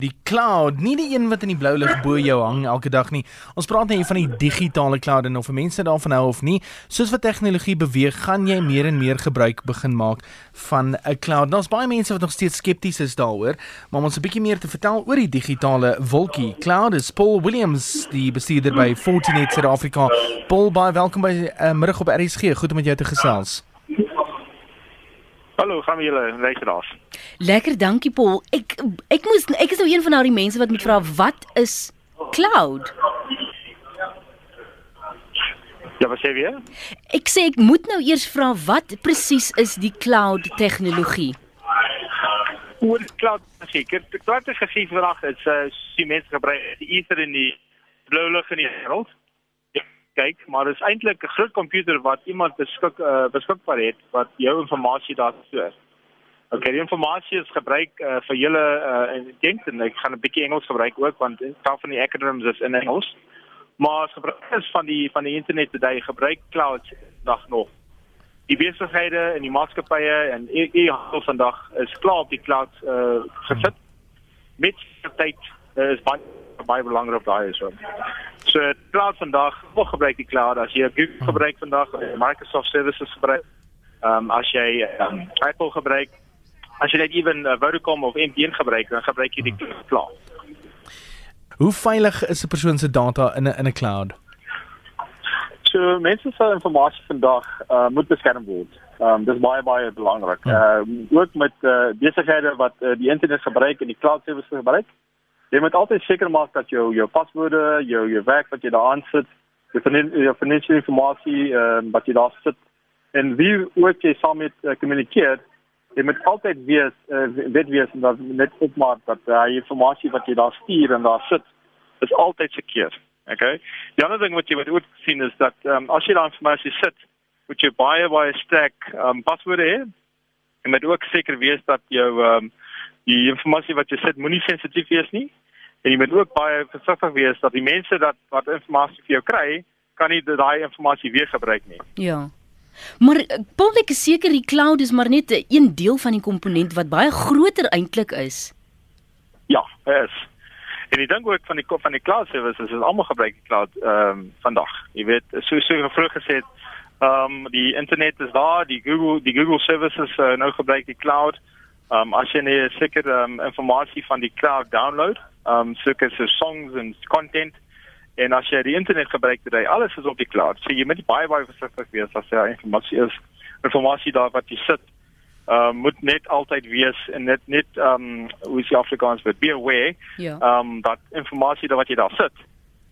Die cloud, nie die een wat in die blou lug bo jou hang elke dag nie. Ons praat net van die digitale cloud en of mense daarvan hou of nie. Soos wat tegnologie beweeg, gaan jy meer en meer gebruik begin maak van 'n cloud. Daar's baie mense wat nog steeds skepties is daaroor, maar om ons 'n bietjie meer te vertel oor die digitale wolkie cloud is Paul Williams, die bestuurder by Fortinet Suid-Afrika. Paul, baie welkom by uh, middag op RSG. Goed om met jou te gesels. Hallo, gaan we julle luisteraars. Lekker, dankie Paul. Ek ek moes ek is nou een van daardie mense wat moet vra wat is cloud? Ja, wat sê jy? Ek sê ek moet nou eers vra wat presies is die cloud tegnologie? Oor cloud seker. Die cloud is gesien vandag is uh die mense gebruik die ether in die blou lug in die wêreld kyk, maar dit is eintlik 'n groot komputer wat iemand beskik uh, beskikbaar het wat jou inligting daar stoor. OK, die inligting is gebruik uh, vir julle uh, en ek dink en ek gaan 'n bietjie Engels gebruik ook want taal van die acronyms is in Engels. Maar as gebruik is van die van die internet today gebruik cloud dag nog. Die besighede en die maatskappye en e-handel vandag is klaar op die cloud uh, gesit. Met tyd uh, is baie baie belangrik daai is so. So cloud vandag, wat gebruik die cloud as jy Google gebruik vandag, Microsoft services gebruik, ehm um, as jy um, Apple gebruik, as jy net ewen uh, Vodacom of MTN gebruik, dan gebruik jy die cloud. Hoe veilig is 'n persoon se data in 'n in 'n cloud? So mense se inligting vandag uh, moet beskerm word. Ehm um, dis baie baie belangrik. Ehm uh, ook met uh, besighede wat uh, die internet gebruik en die cloud services gebruik jy moet altyd seker maak dat jou jou paswoorde, jou jou werk wat jy daar aan sit, jou jou finansiële inligting ehm uh, wat jy daar sit en wie ook jy saam met uh, kommunikeer, jy moet altyd weet uh, weet wees dat net opmaak dat uh, die inligting wat jy daar stuur en daar sit is altyd seker. Okay. Die ander ding wat jy moet ook sien is dat ehm um, as jy daai inligting sit, moet jy baie baie sterk ehm um, paswoorde hê. En moet ook seker wees dat jou ehm um, die inligting wat jy sit moenie sensitief wees nie. En jy moet ook baie versigtig wees dat die mense dat wat inligting vir jou kry, kan nie daai inligting weer gebruik nie. Ja. Maar eh, publiek is seker die cloud is maar net 'n een deel van die komponent wat baie groter eintlik is. Ja, is. En ek dink ook van die van die cloud services is almal gebruik die cloud ehm um, vandag. Jy weet, so so vroeg gesê, ehm um, die internet is daar, die Google die Google services uh, nou gebruik die cloud. Ehm um, as jy net seker ehm um, inligting van die cloud download, um sulke so songs en content. En as jy die internet gebruik today alles is op die cloud. So jy moet baie baie versigtig wees as jy inligting is. Inligting daar wat jy sit uh moet net altyd wees en net net um hoe is die Afrikaans word be aware ja. um dat inligting wat jy daar sit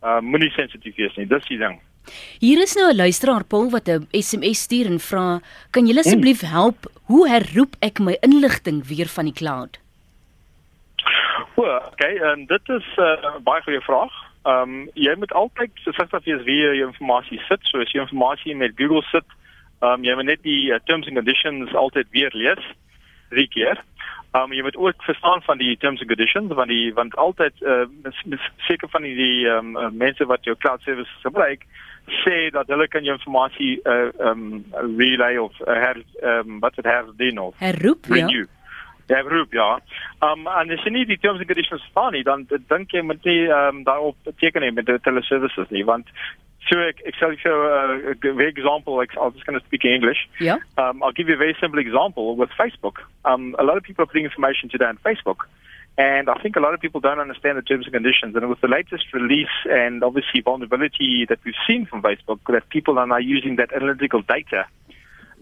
uh moenie sensitief wees nie. Dis die ding. Hier is nou 'n luisteraar Paul wat 'n SMS stuur en vra kan jy asseblief help? Hoe herroep ek my inligting weer van die cloud O, okay, en dit is 'n uh, baie goeie vraag. Ehm um, jy moet altyd versigtig wees wie jy inligting sit. So as jy inligting met Google sit, ehm um, jy moet net die uh, terms and conditions altyd weer lees drie keer. Ehm um, jy moet ook verstaan van die terms and conditions want die want altyd uh, seker van die ehm um, mense wat jou cloud service gebruik sê dat hulle kan jou inligting ehm uh, um, relay of uh, her ehm um, wat dit herdien of herroep ja. renew. Ja. Ja, roep ja. Um en as jy nie die terms and conditions verstaan nie, dan dink jy moet nie um daarop teken nie met teleservices nie, want so ek ek sal jou uh, 'n very example like I'll just going to speak in English. Yeah. Um I'll give you a very simple example with Facebook. Um a lot of people are putting information today on Facebook. And I think a lot of people don't understand the terms and conditions. And with the latest release and obviously vulnerability that we've seen from Facebook, that people are now using that analytical data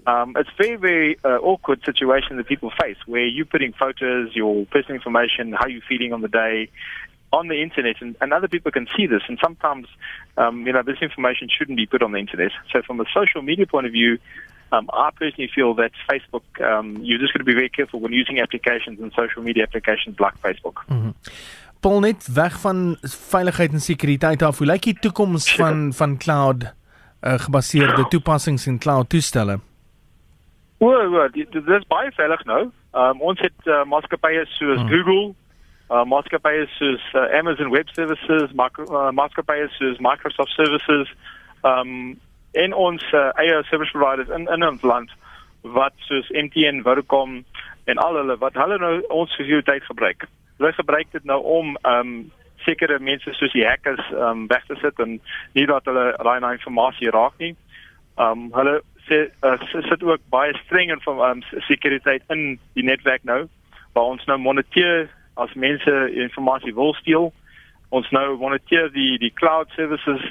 um, it's very, very uh, awkward situation that people face where you're putting photos, your personal information, how you're feeling on the day on the internet, and, and other people can see this. And sometimes, um, you know, this information shouldn't be put on the internet. So, from a social media point of view, um, I personally feel that Facebook, um, you're just going to be very careful when using applications and social media applications like Facebook. Mm-hmm. Paul net weg van veiligheid en sekuriteit af. Hoe lyk die toekoms van van cloud uh, gebaseerde toepassings en cloud toestelle? O, o, dit is baie veilig nou. Um, ons het uh, maatskappye soos hmm. Google, uh, maatskappye soos uh, Amazon Web Services, uh, maatskappye soos Microsoft Services, um en ons uh, eie service providers in in ons land wat soos MTN, Vodacom en al hulle wat hulle nou ons sekuriteit gebruik. Hulle gebruik dit nou om um, sekere mense soos die hackers um, weg te sit en nie dat hulle daai inligting raak nie. Um, hulle sê uh, sit ook baie streng in van um, sekuriteit in die netwerk nou waar ons nou moniteer as mense inligting wil steel. Ons nou moniteer die die cloud services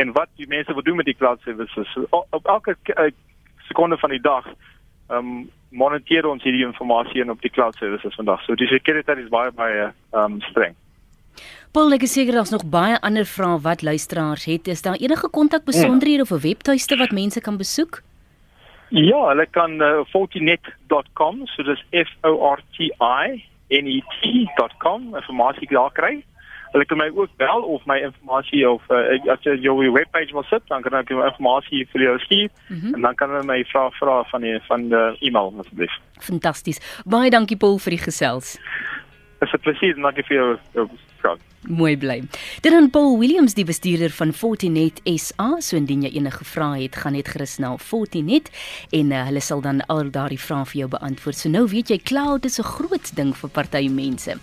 en wat die mense wil doen met die cloud services. Op, op elke uh, sekonde van die dag um, moniteer ons hierdie inligting in op die cloud services vandag. So die sekuriteit is baie baie um, streng. Paul, ek is seker daar's nog baie ander vrae wat luisteraars het. Is daar enige kontak besonderhede of 'n webtuiste wat mense kan besoek? Ja, hulle kan uh, fortinet.com, so dis F O R T I N E T.com, informasie daar kry. Hulle kan my ook bel of my informasie of uh, as jy jou webpage wil sit, dan kan ek jou informasie vir jou stuur mm -hmm. en dan kan hulle my vra vra van die van die e-mail asseblief. Fantasties. Baie dankie Paul vir die gesels. Dit is 'n plesier om net vir jou jou vraag. Mooi bly. Dit is Paul Williams die bestuurder van Fortinet SA. So indien jy enige vrae het, gaan net gerus na Fortinet en uh, hulle sal dan al daardie vrae vir jou beantwoord. So nou weet jy cloud is 'n groot ding vir party mense.